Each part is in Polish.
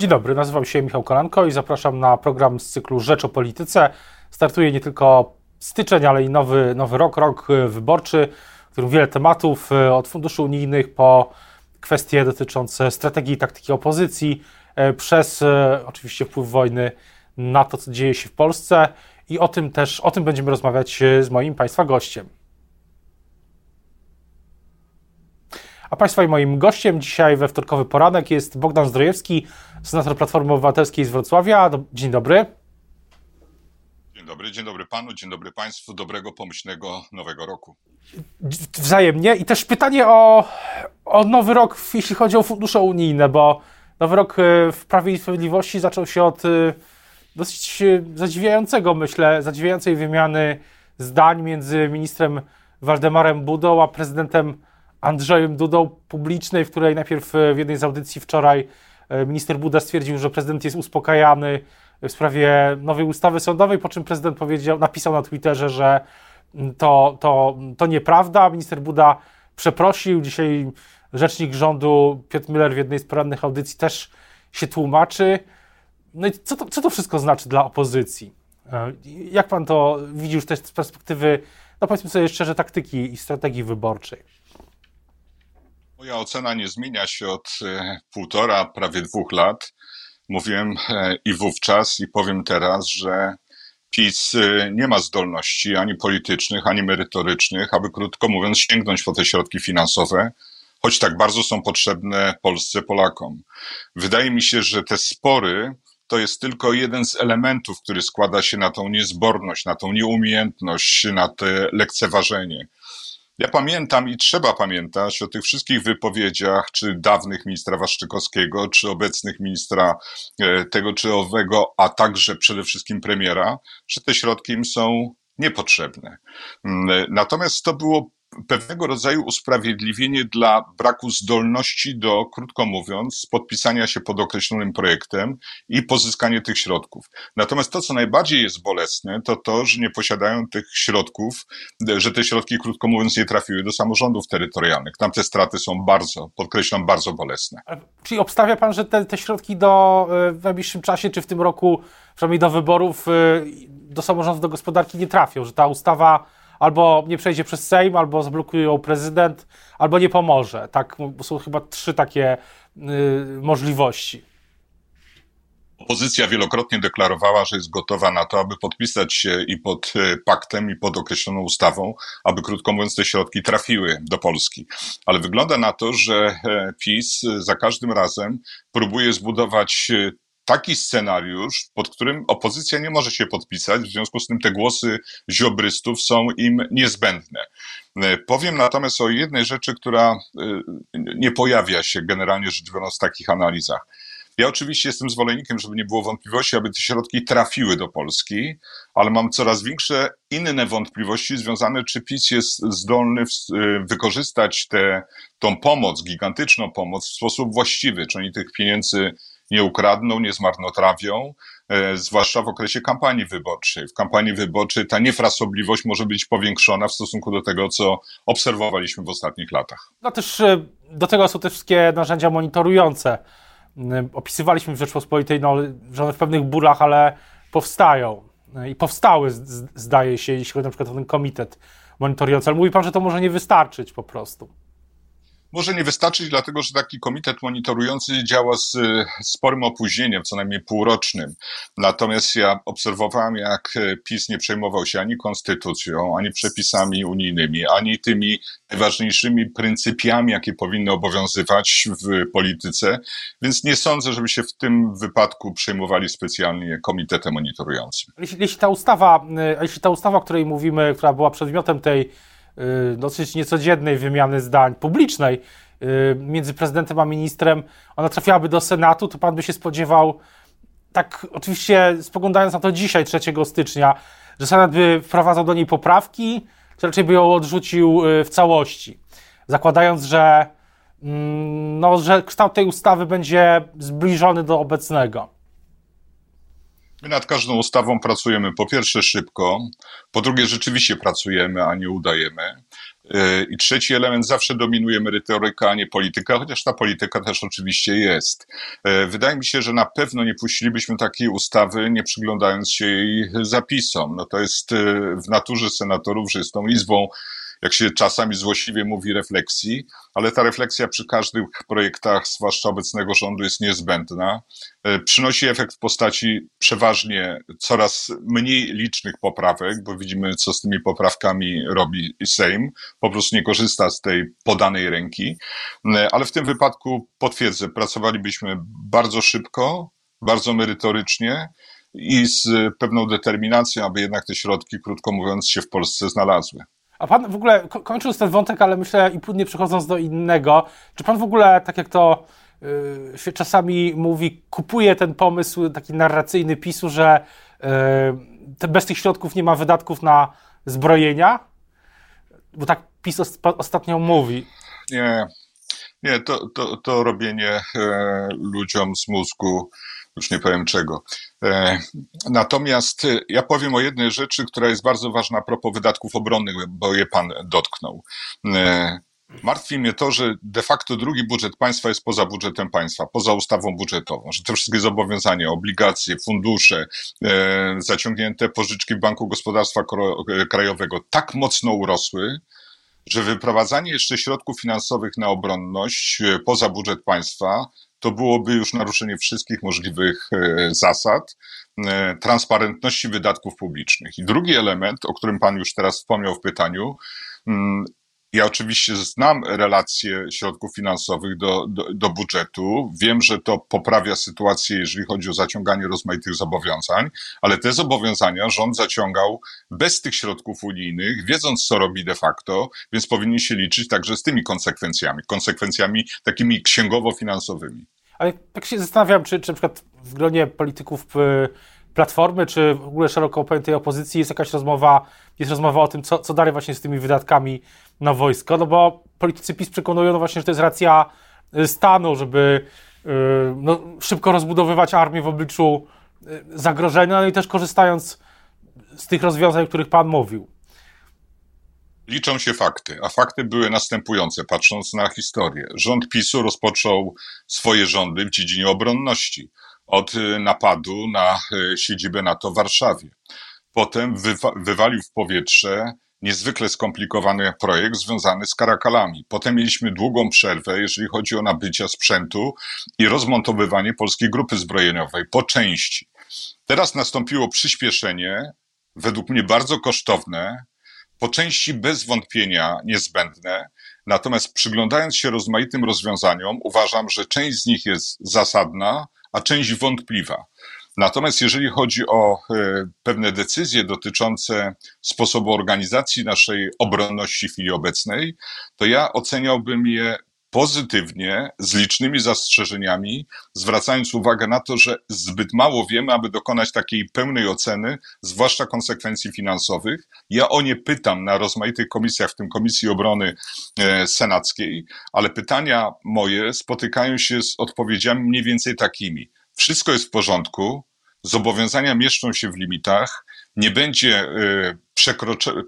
Dzień dobry, nazywam się Michał Kolanko i zapraszam na program z cyklu Rzecz o Polityce. Startuje nie tylko styczeń, ale i nowy, nowy rok, rok wyborczy, w którym wiele tematów, e, od funduszy unijnych po kwestie dotyczące strategii i taktyki opozycji, e, przez e, oczywiście wpływ wojny na to, co dzieje się w Polsce i o tym też, o tym będziemy rozmawiać z moim Państwa gościem. A Państwa i moim gościem dzisiaj we wtorkowy poranek jest Bogdan Zdrojewski, senator Platformy Obywatelskiej z Wrocławia. Dzień dobry. Dzień dobry, dzień dobry panu, dzień dobry państwu, dobrego, pomyślnego nowego roku. Wzajemnie. I też pytanie o, o nowy rok, jeśli chodzi o fundusze unijne, bo nowy rok y, w Prawie i Sprawiedliwości zaczął się od y, dosyć y, zadziwiającego, myślę, zadziwiającej wymiany zdań między ministrem Waldemarem Budą a prezydentem Andrzejem Dudą publicznej, w której najpierw w jednej z audycji wczoraj e, minister Buda stwierdził, że prezydent jest uspokajany w sprawie nowej ustawy sądowej, po czym prezydent powiedział, napisał na Twitterze, że to, to, to nieprawda. Minister Buda przeprosił. Dzisiaj rzecznik rządu Piotr Miller w jednej z porannych audycji też się tłumaczy. No i co to, co to wszystko znaczy dla opozycji? E, jak pan to widzi już też z perspektywy, no powiedzmy sobie szczerze, taktyki i strategii wyborczej? Moja ocena nie zmienia się od e, półtora, prawie dwóch lat. Mówiłem e, i wówczas, i powiem teraz, że PiS e, nie ma zdolności ani politycznych, ani merytorycznych, aby krótko mówiąc sięgnąć po te środki finansowe, choć tak bardzo są potrzebne Polsce, Polakom. Wydaje mi się, że te spory to jest tylko jeden z elementów, który składa się na tą niezborność, na tą nieumiejętność, na te lekceważenie. Ja pamiętam i trzeba pamiętać o tych wszystkich wypowiedziach, czy dawnych ministra Waszczykowskiego, czy obecnych ministra e, tego czy owego, a także przede wszystkim premiera, że te środki im są niepotrzebne. Mm, natomiast to było pewnego rodzaju usprawiedliwienie dla braku zdolności do, krótko mówiąc, podpisania się pod określonym projektem i pozyskanie tych środków. Natomiast to, co najbardziej jest bolesne, to to, że nie posiadają tych środków, że te środki, krótko mówiąc, nie trafiły do samorządów terytorialnych. Tam te straty są bardzo, podkreślam, bardzo bolesne. Czyli obstawia pan, że te, te środki do, e, w najbliższym czasie, czy w tym roku, przynajmniej do wyborów, e, do samorządów, do gospodarki nie trafią, że ta ustawa albo nie przejdzie przez Sejm, albo zablokuje ją prezydent, albo nie pomoże. Tak, są chyba trzy takie y, możliwości. Opozycja wielokrotnie deklarowała, że jest gotowa na to, aby podpisać się i pod y, paktem, i pod określoną ustawą, aby krótko mówiąc te środki trafiły do Polski. Ale wygląda na to, że e, PiS za każdym razem próbuje zbudować y, taki scenariusz, pod którym opozycja nie może się podpisać, w związku z tym te głosy ziobrystów są im niezbędne. E, powiem natomiast o jednej rzeczy, która e, nie pojawia się generalnie rzecz biorąc w takich analizach. Ja oczywiście jestem zwolennikiem, żeby nie było wątpliwości, aby te środki trafiły do Polski, ale mam coraz większe inne wątpliwości związane, czy PiS jest zdolny e, wykorzystać tę tą pomoc, gigantyczną pomoc w sposób właściwy, czy oni tych pieniędzy nie ukradną, nie zmarnotrawią, e, zwłaszcza w okresie kampanii wyborczej. W kampanii wyborczej ta niefrasobliwość może być powiększona w stosunku do tego, co obserwowaliśmy w ostatnich latach. No też e, do tego są te wszystkie narzędzia monitorujące. E, opisywaliśmy w Rzeczpospolitej, no, że one w pewnych burach, ale powstają. I powstały, zdaje się, jeśli chodzi na przykład o ten komitet monitorujący. Ale mówi pan, że to może nie wystarczyć po prostu może nie wystarczyć, dlatego że taki komitet monitorujący działa z sporym opóźnieniem, co najmniej półrocznym. Natomiast ja obserwowałem, jak PiS nie przejmował się ani konstytucją, ani przepisami unijnymi, ani tymi najważniejszymi pryncypiami, jakie powinny obowiązywać w polityce, więc nie sądzę, żeby się w tym wypadku przejmowali specjalnie komitetem monitorującym. Jeśli, jeśli ta ustawa, jeśli ta ustawa, o której mówimy, która była przedmiotem tej dosyć niecodziennej wymiany zdań publicznej y, między prezydentem a ministrem, ona trafiłaby do Senatu, to pan by się spodziewał, tak oczywiście spoglądając na to dzisiaj, 3 stycznia, że Senat by wprowadzał do niej poprawki, czy raczej by ją odrzucił y, w całości, zakładając, że, mm, no, że kształt tej ustawy będzie zbliżony do obecnego. My nad każdą ustawą pracujemy po pierwsze szybko, po drugie rzeczywiście pracujemy, a nie udajemy. E, I trzeci element, zawsze dominuje merytoryka, a nie polityka, chociaż ta polityka też oczywiście jest. E, wydaje mi się, że na pewno nie puścilibyśmy takiej ustawy, nie przyglądając się jej zapisom. No to jest w naturze senatorów, że jest tą izbą jak się czasami złośliwie mówi, refleksji, ale ta refleksja przy każdych projektach, zwłaszcza obecnego rządu, jest niezbędna. E, przynosi efekt w postaci przeważnie coraz mniej licznych poprawek, bo widzimy, co z tymi poprawkami robi Sejm. Po prostu nie korzysta z tej podanej ręki. E, ale w tym wypadku potwierdzę, pracowalibyśmy bardzo szybko, bardzo merytorycznie i z pewną determinacją, aby jednak te środki, krótko mówiąc, się w Polsce znalazły. A pan w ogóle, kończąc ten wątek, ale myślę i płynnie przechodząc do innego, czy pan w ogóle, tak jak to yy, się czasami mówi, kupuje ten pomysł taki narracyjny PiSu, że yy, bez tych środków nie ma wydatków na zbrojenia? Bo tak PiS ostatnio mówi. Nie, nie, to, to, to robienie e, ludziom z mózgu już nie powiem czego. E, natomiast e, ja powiem o jednej rzeczy, która jest bardzo ważna a propos wydatków obronnych, bo je pan dotknął. E, martwi mnie to, że de facto drugi budżet państwa jest poza budżetem państwa, poza ustawą budżetową, że te wszystkie zobowiązania, obligacje, fundusze, zaciągnięte pożyczki Banku Gospodarstwa Krajowego tak mocno urosły, że wyprowadzanie jeszcze środków finansowych na obronność poza budżet państwa to byłoby już naruszenie wszystkich możliwych e, zasad e, transparentności wydatków publicznych. I drugi element, o którym Pan już teraz wspomniał w pytaniu, mm, ja oczywiście znam relacje środków finansowych do, do, do, budżetu. Wiem, że to poprawia sytuację, jeżeli chodzi o zaciąganie rozmaitych zobowiązań, ale te zobowiązania rząd zaciągał bez tych środków unijnych, wiedząc, co robi de facto, więc powinien się liczyć także z tymi konsekwencjami, konsekwencjami takimi księgowo-finansowymi. Ale tak się zastanawiam, czy, czy na przykład w gronie polityków Platformy, czy w ogóle szeroko pojętej opozycji jest jakaś rozmowa, jest rozmowa o tym, co, co dalej właśnie z tymi wydatkami na wojsko, no bo politycy PiS przekonują no właśnie, że to jest racja y, stanu, żeby yy, no, szybko rozbudowywać armię w obliczu y, zagrożenia, no i też korzystając z tych rozwiązań, o których Pan mówił. Liczą się fakty, a fakty były następujące, patrząc na historię. Rząd PiSu rozpoczął swoje rządy w dziedzinie obronności od y, napadu na y, siedzibę NATO w Warszawie. Potem wywa wywalił w powietrze niezwykle skomplikowany projekt związany z karakalami. Potem mieliśmy długą przerwę, jeżeli chodzi o nabycie sprzętu i rozmontowywanie polskiej grupy zbrojeniowej po części. Teraz nastąpiło przyspieszenie, według mnie bardzo kosztowne, po części bez wątpienia niezbędne, natomiast przyglądając się rozmaitym rozwiązaniom, uważam, że część z nich jest zasadna, a część wątpliwa. Natomiast jeżeli chodzi o e, pewne decyzje dotyczące sposobu organizacji naszej obronności w chwili obecnej, to ja oceniałbym je pozytywnie, z licznymi zastrzeżeniami, zwracając uwagę na to, że zbyt mało wiemy, aby dokonać takiej pełnej oceny, zwłaszcza konsekwencji finansowych. Ja o nie pytam na rozmaitych komisjach, w tym Komisji Obrony e, Senackiej, ale pytania moje spotykają się z odpowiedziami mniej więcej takimi. Wszystko jest w porządku, zobowiązania mieszczą się w limitach, nie będzie y,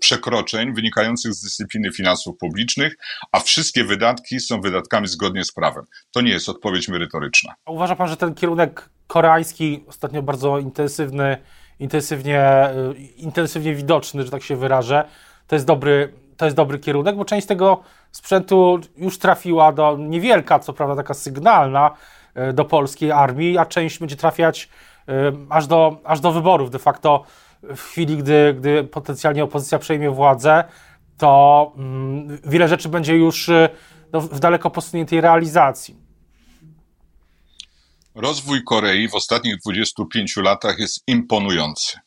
przekroczeń wynikających z dyscypliny finansów publicznych, a wszystkie wydatki są wydatkami zgodnie z prawem. To nie jest odpowiedź merytoryczna. A uważa pan, że ten kierunek koreański, ostatnio bardzo intensywny, intensywnie, y, intensywnie widoczny, że tak się wyrażę, to jest dobry, to jest dobry kierunek, bo część tego sprzętu już trafiła do, niewielka, co prawda taka sygnalna, y, do polskiej armii, a część będzie trafiać aż do, aż do wyborów. De facto w chwili, gdy, gdy potencjalnie opozycja przejmie władzę, to mm, wiele rzeczy będzie już y, no, w daleko posuniętej realizacji. Rozwój Korei w ostatnich 25 latach jest imponujący.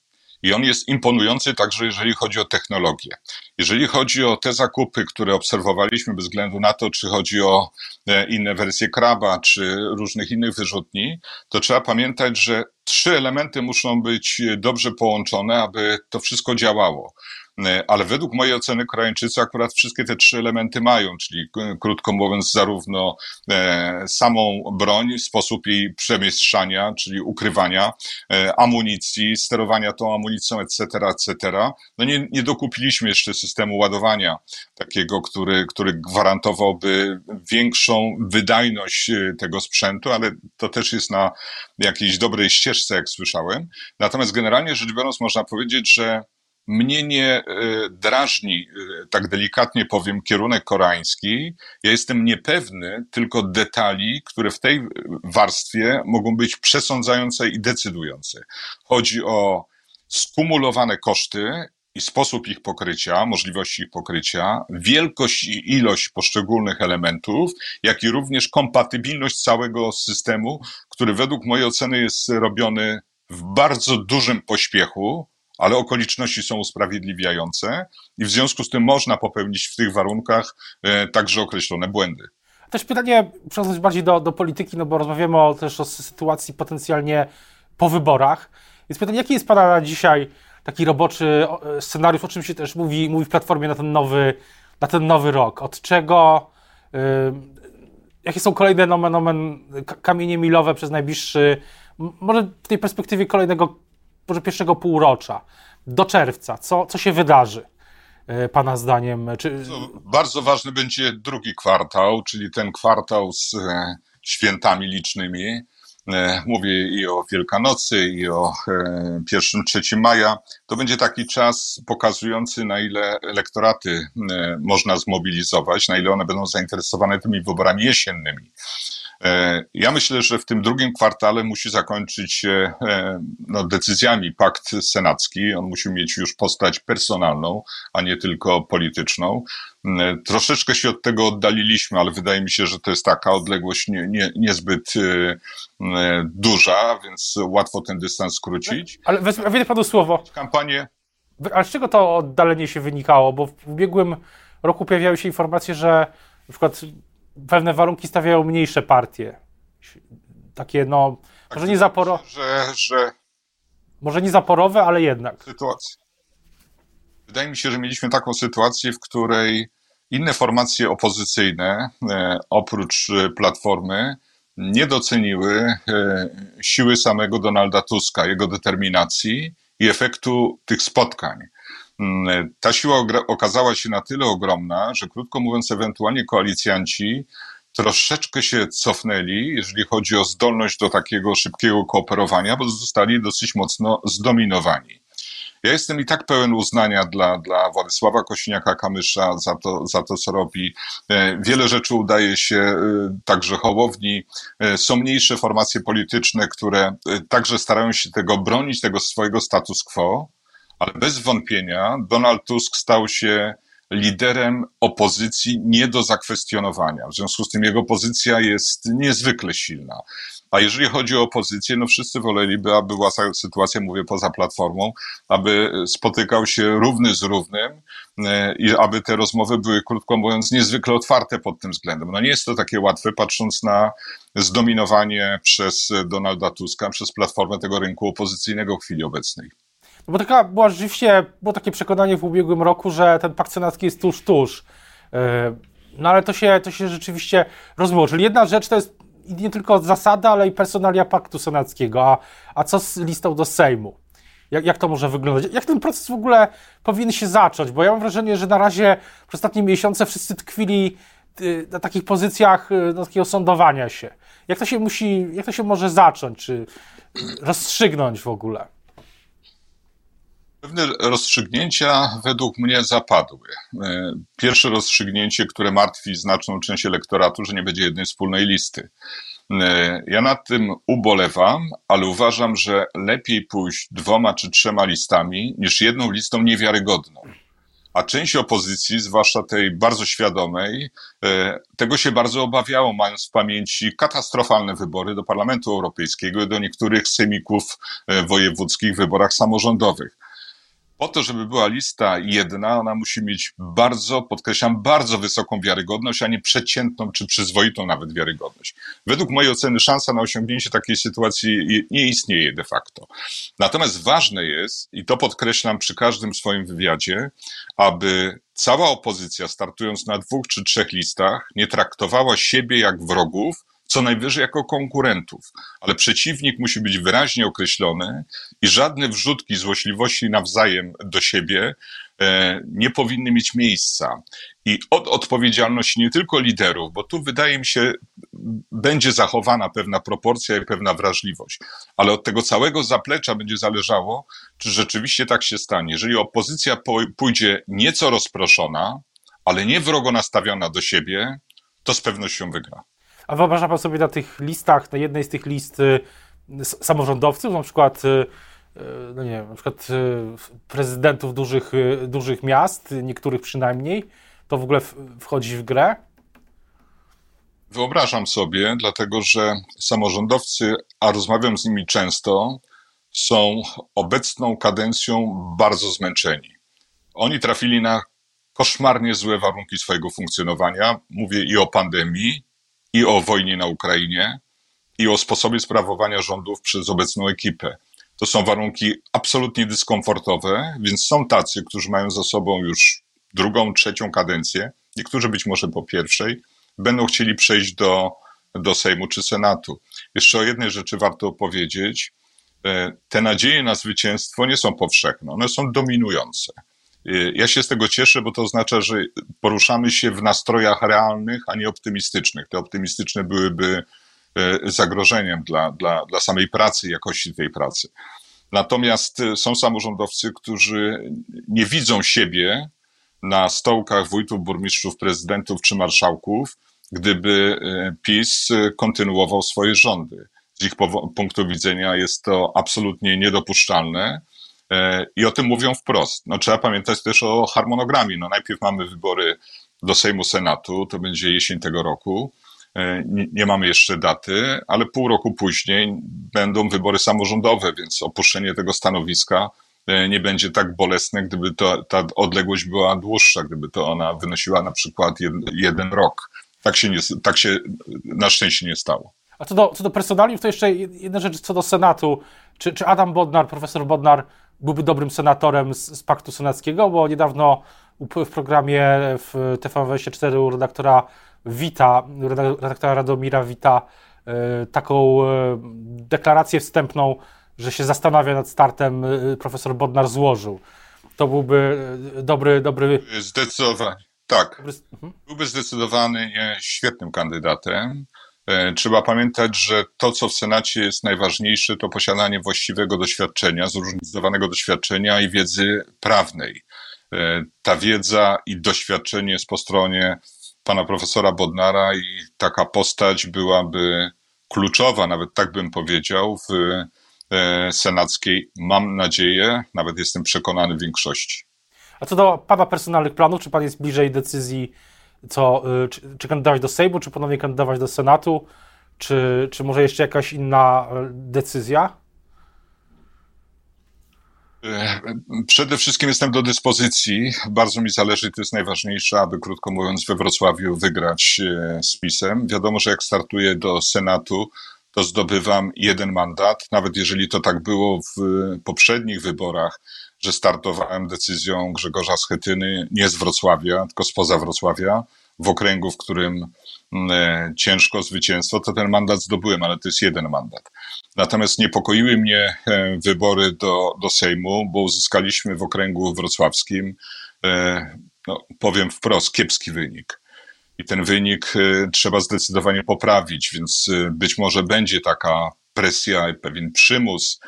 I on jest imponujący także, jeżeli chodzi o technologię. Jeżeli chodzi o te zakupy, które obserwowaliśmy, bez względu na to, czy chodzi o e, inne wersje kraba, czy różnych innych wyrzutni, to trzeba pamiętać, że trzy elementy muszą być dobrze połączone, aby to wszystko działało. E, ale według mojej oceny Koreańczycy akurat wszystkie te trzy elementy mają, czyli krótko mówiąc, zarówno e, samą broń, sposób jej przemieszczania, czyli ukrywania e, amunicji, sterowania tą amunicją, etc., etc. No nie, nie dokupiliśmy jeszcze systemu ładowania takiego, który, który gwarantowałby większą wydajność tego sprzętu, ale to też jest na jakiejś dobrej ścieżce, jak słyszałem. Natomiast generalnie rzecz biorąc, można powiedzieć, że mnie nie e, drażni, e, tak delikatnie powiem, kierunek koreański. Ja jestem niepewny tylko detali, które w tej warstwie mogą być przesądzające i decydujące. Chodzi o skumulowane koszty i sposób ich pokrycia, możliwości ich pokrycia, wielkość i ilość poszczególnych elementów, jak i również kompatybilność całego systemu, który według mojej oceny jest robiony w bardzo dużym pośpiechu, ale okoliczności są usprawiedliwiające i w związku z tym można popełnić w tych warunkach e, także określone błędy. Też pytanie, przechodząc bardziej do, do polityki, no bo rozmawiamy o, też o sytuacji potencjalnie po wyborach. Więc pytanie, jaki jest Pana na dzisiaj taki roboczy scenariusz, o czym się też mówi, mówi w Platformie na ten nowy, na ten nowy rok? Od czego, yy, jakie są kolejne nomen, nomen, kamienie milowe przez najbliższy, może w tej perspektywie kolejnego może pierwszego półrocza do czerwca, co, co się wydarzy? E, pana zdaniem? Czy... Bardzo ważny będzie drugi kwartał, czyli ten kwartał z e, świętami licznymi. E, mówię i o Wielkanocy, i o pierwszym 3 maja. To będzie taki czas pokazujący, na ile elektoraty można zmobilizować, na ile one będą zainteresowane tymi wyborami jesiennymi. E, ja myślę, że w tym drugim kwartale musi zakończyć się e, no, decyzjami pakt senacki. On musi mieć już postać personalną, a nie tylko polityczną. E, troszeczkę się od tego oddaliliśmy, ale wydaje mi się, że to jest taka odległość nie, nie, niezbyt duża, więc łatwo ten dystans skrócić. Ale wejdę panu słowo. Kampanię. Ale z czego to oddalenie się wynikało? Bo w ubiegłym roku pojawiały się informacje, że na przykład pewne warunki stawiają mniejsze partie. Takie, no, tak, może nie zaporowe. Że, że... Może nie zaporowe, ale jednak. Sytuacja. Wydaje mi się, że mieliśmy taką sytuację, w której inne formacje opozycyjne, e, oprócz e, Platformy, nie doceniły e, siły samego Donalda Tuska, jego determinacji i efektu tych spotkań. Mm, ta siła okazała się na tyle ogromna, że krótko mówiąc, ewentualnie koalicjanci troszeczkę się cofnęli, jeżeli chodzi o zdolność do takiego szybkiego kooperowania, bo zostali dosyć mocno zdominowani. Ja jestem i tak pełen uznania dla, dla Władysława Kośniaka-Kamysza za to, za to, co robi. E, wiele rzeczy udaje się e, także Hołowni. E, są mniejsze formacje polityczne, które także starają się tego bronić, tego swojego status quo ale bez wątpienia Donald Tusk stał się liderem opozycji nie do zakwestionowania. W związku z tym jego pozycja jest niezwykle silna. A jeżeli chodzi o opozycję, no wszyscy woleliby, aby była sytuacja, mówię poza platformą, aby spotykał się równy z równym e, i aby te rozmowy były, krótko mówiąc, niezwykle otwarte pod tym względem. No nie jest to takie łatwe, patrząc na zdominowanie przez Donalda Tuska, przez platformę tego rynku opozycyjnego w chwili obecnej. Bo taka była rzeczywiście, było takie przekonanie w ubiegłym roku, że ten pakt senacki jest tuż, tuż. E, no ale to się, to się rzeczywiście rozmyło. Czyli jedna rzecz to jest nie tylko zasada, ale i personalia paktu senackiego. A, a co z listą do Sejmu? Jak, jak to może wyglądać? Jak ten proces w ogóle powinien się zacząć? Bo ja mam wrażenie, że na razie przez ostatnie miesiące wszyscy tkwili y, na takich pozycjach y, no, takiego sądowania się. Jak to się musi, jak to się może zacząć, czy rozstrzygnąć w ogóle? Pewne rozstrzygnięcia według mnie zapadły. E, pierwsze rozstrzygnięcie, które martwi znaczną część elektoratu, że nie będzie jednej wspólnej listy. E, ja nad tym ubolewam, ale uważam, że lepiej pójść dwoma czy trzema listami niż jedną listą niewiarygodną. A część opozycji, zwłaszcza tej bardzo świadomej, e, tego się bardzo obawiało, mając w pamięci katastrofalne wybory do Parlamentu Europejskiego i do niektórych sejmików wojewódzkich w wyborach samorządowych. Po to, żeby była lista jedna, ona musi mieć bardzo, podkreślam, bardzo wysoką wiarygodność, a nie przeciętną czy przyzwoitą nawet wiarygodność. Według mojej oceny szansa na osiągnięcie takiej sytuacji nie istnieje de facto. Natomiast ważne jest, i to podkreślam przy każdym swoim wywiadzie, aby cała opozycja, startując na dwóch czy trzech listach, nie traktowała siebie jak wrogów, co najwyżej jako konkurentów, ale przeciwnik musi być wyraźnie określony i żadne wrzutki złośliwości nawzajem do siebie e, nie powinny mieć miejsca. I od odpowiedzialności nie tylko liderów, bo tu wydaje mi się, będzie zachowana pewna proporcja i pewna wrażliwość, ale od tego całego zaplecza będzie zależało, czy rzeczywiście tak się stanie. Jeżeli opozycja pójdzie nieco rozproszona, ale nie wrogo nastawiona do siebie, to z pewnością wygra. A wyobraża pan sobie na tych listach, na jednej z tych list y, samorządowców, na przykład, y, y, no nie na przykład prezydentów dużych, dużych miast, niektórych przynajmniej, to w ogóle wchodzi w grę? Wyobrażam sobie, dlatego że samorządowcy, a rozmawiam z nimi często, są obecną kadencją bardzo zmęczeni. Oni trafili na koszmarnie złe warunki swojego funkcjonowania. Mówię i o pandemii, i o wojnie na Ukrainie, i o sposobie sprawowania rządów przez obecną ekipę. To są warunki absolutnie dyskomfortowe, więc są tacy, którzy mają za sobą już drugą, trzecią kadencję, niektórzy być może po pierwszej, będą chcieli przejść do, do Sejmu czy Senatu. Jeszcze o jednej rzeczy warto powiedzieć. E, te nadzieje na zwycięstwo nie są powszechne, one są dominujące. Y, ja się z tego cieszę, bo to oznacza, że poruszamy się w nastrojach realnych, a nie optymistycznych. Te optymistyczne byłyby y, zagrożeniem dla, dla, dla samej pracy, jakości tej pracy. Natomiast y, są samorządowcy, którzy nie widzą siebie na stołkach wójtów, burmistrzów, prezydentów czy marszałków, gdyby PiS kontynuował swoje rządy. Z ich punktu widzenia jest to absolutnie niedopuszczalne E, I o tym mówią wprost. No, trzeba pamiętać też o harmonogramie. No, najpierw mamy wybory do Sejmu Senatu, to będzie jesień tego roku. E, nie, mamy jeszcze daty, ale pół roku później będą wybory samorządowe, więc opuszczenie tego stanowiska e, nie będzie tak bolesne, gdyby to, ta odległość była dłuższa, gdyby to ona wynosiła na przykład jeden, jeden rok. Tak się, nie, tak się na szczęście nie stało. A co do, co do personaliów, to jeszcze jedna rzecz co do Senatu. Czy, czy Adam Bodnar, profesor Bodnar, byłby dobrym senatorem z, z Paktu Senackiego, bo niedawno w programie w TV24 u redaktora Wita, redaktora Radomira Wita, e, taką e, deklarację wstępną, że się zastanawia nad startem, e, profesor Bodnar złożył. To byłby dobry, dobry... Zdecydowanie, tak. Dobry... Mhm. Byłby zdecydowanie świetnym kandydatem. E, trzeba pamiętać, że to, co w Senacie jest najważniejsze, to posiadanie właściwego doświadczenia, zróżnicowanego doświadczenia i wiedzy prawnej. E, ta wiedza i doświadczenie jest po stronie pana profesora Bodnara i taka postać byłaby kluczowa, nawet tak bym powiedział, w e, senackiej, mam nadzieję, nawet jestem przekonany, większości. A co do pana personalnych planów, czy pan jest bliżej decyzji co, y, czy, czy kandydować do Sejmu, czy ponownie kandydować do Senatu, czy, czy może jeszcze jakaś inna y, decyzja? E, przede wszystkim jestem do dyspozycji. Bardzo mi zależy, to jest najważniejsze, aby krótko mówiąc we Wrocławiu wygrać e, z PiSem. Wiadomo, że jak startuję do Senatu, to zdobywam jeden mandat. Nawet jeżeli to tak było w poprzednich wyborach, że startowałem decyzją Grzegorza Schetyny nie z Wrocławia, tylko spoza Wrocławia, w okręgu, w którym mm, e, ciężko zwycięstwo, to ten mandat zdobyłem, ale to jest jeden mandat. Natomiast niepokoiły mnie e, wybory do, do Sejmu, bo uzyskaliśmy w okręgu wrocławskim, e, no, powiem wprost, kiepski wynik. I ten wynik trzeba zdecydowanie poprawić, więc być może będzie taka presja i pewien przymus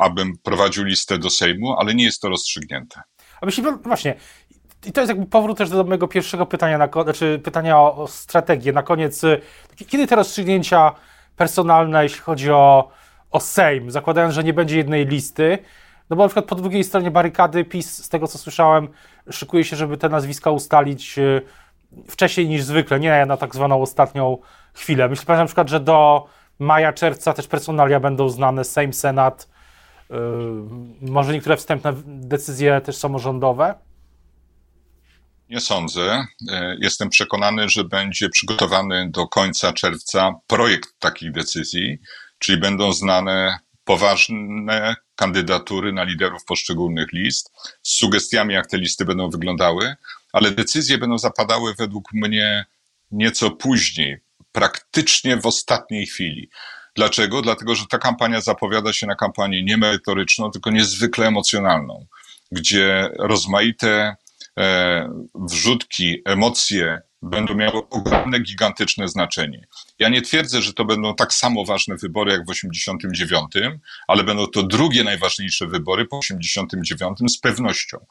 abym prowadził listę do Sejmu, ale nie jest to rozstrzygnięte. A myśli pan, właśnie, i to jest jakby powrót też do mojego pierwszego pytania, na, znaczy pytania o, o strategię. Na koniec, y, kiedy te rozstrzygnięcia personalne, jeśli chodzi o, o Sejm, zakładając, że nie będzie jednej listy, no bo na przykład po drugiej stronie barykady PiS, z tego co słyszałem, szykuje się, żeby te nazwiska ustalić y, wcześniej niż zwykle, nie na tak zwaną ostatnią chwilę. Myślę pan na przykład, że do maja, czerwca też personalia będą znane, Sejm, Senat, może niektóre wstępne decyzje też samorządowe? Nie sądzę. E, jestem przekonany, że będzie przygotowany do końca czerwca projekt takich decyzji, czyli będą znane poważne kandydatury na liderów poszczególnych list z sugestiami, jak te listy będą wyglądały, ale decyzje będą zapadały według mnie nieco później, praktycznie w ostatniej chwili. Dlaczego? Dlatego, że ta kampania zapowiada się na kampanię nie merytoryczną, tylko niezwykle emocjonalną, gdzie rozmaite e, wrzutki, emocje będą miały ogromne, gigantyczne znaczenie. Ja nie twierdzę, że to będą tak samo ważne wybory jak w 89, ale będą to drugie najważniejsze wybory po 89 z pewnością.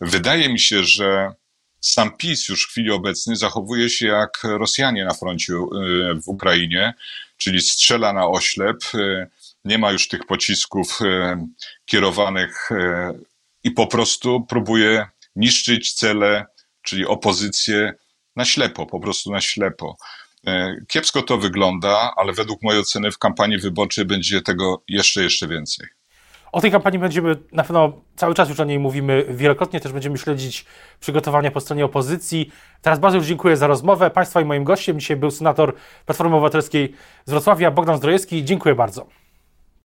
Wydaje mi się, że sam PiS już w chwili obecnej zachowuje się jak Rosjanie na froncie y, w Ukrainie, czyli strzela na oślep, y, nie ma już tych pocisków y, kierowanych i po prostu próbuje niszczyć cele, czyli opozycję na ślepo, po prostu na ślepo. Kiepsko to wygląda, ale według mojej oceny w kampanii wyborczej będzie tego jeszcze, jeszcze więcej. O tej kampanii będziemy na pewno cały czas już o niej mówimy wielokrotnie, też będziemy śledzić przygotowania po stronie opozycji. Teraz bardzo już dziękuję za rozmowę. Państwa i moim gościem dzisiaj był senator Platformy Obywatelskiej z Wrocławia, Bogdan Zdrojewski. Dziękuję bardzo.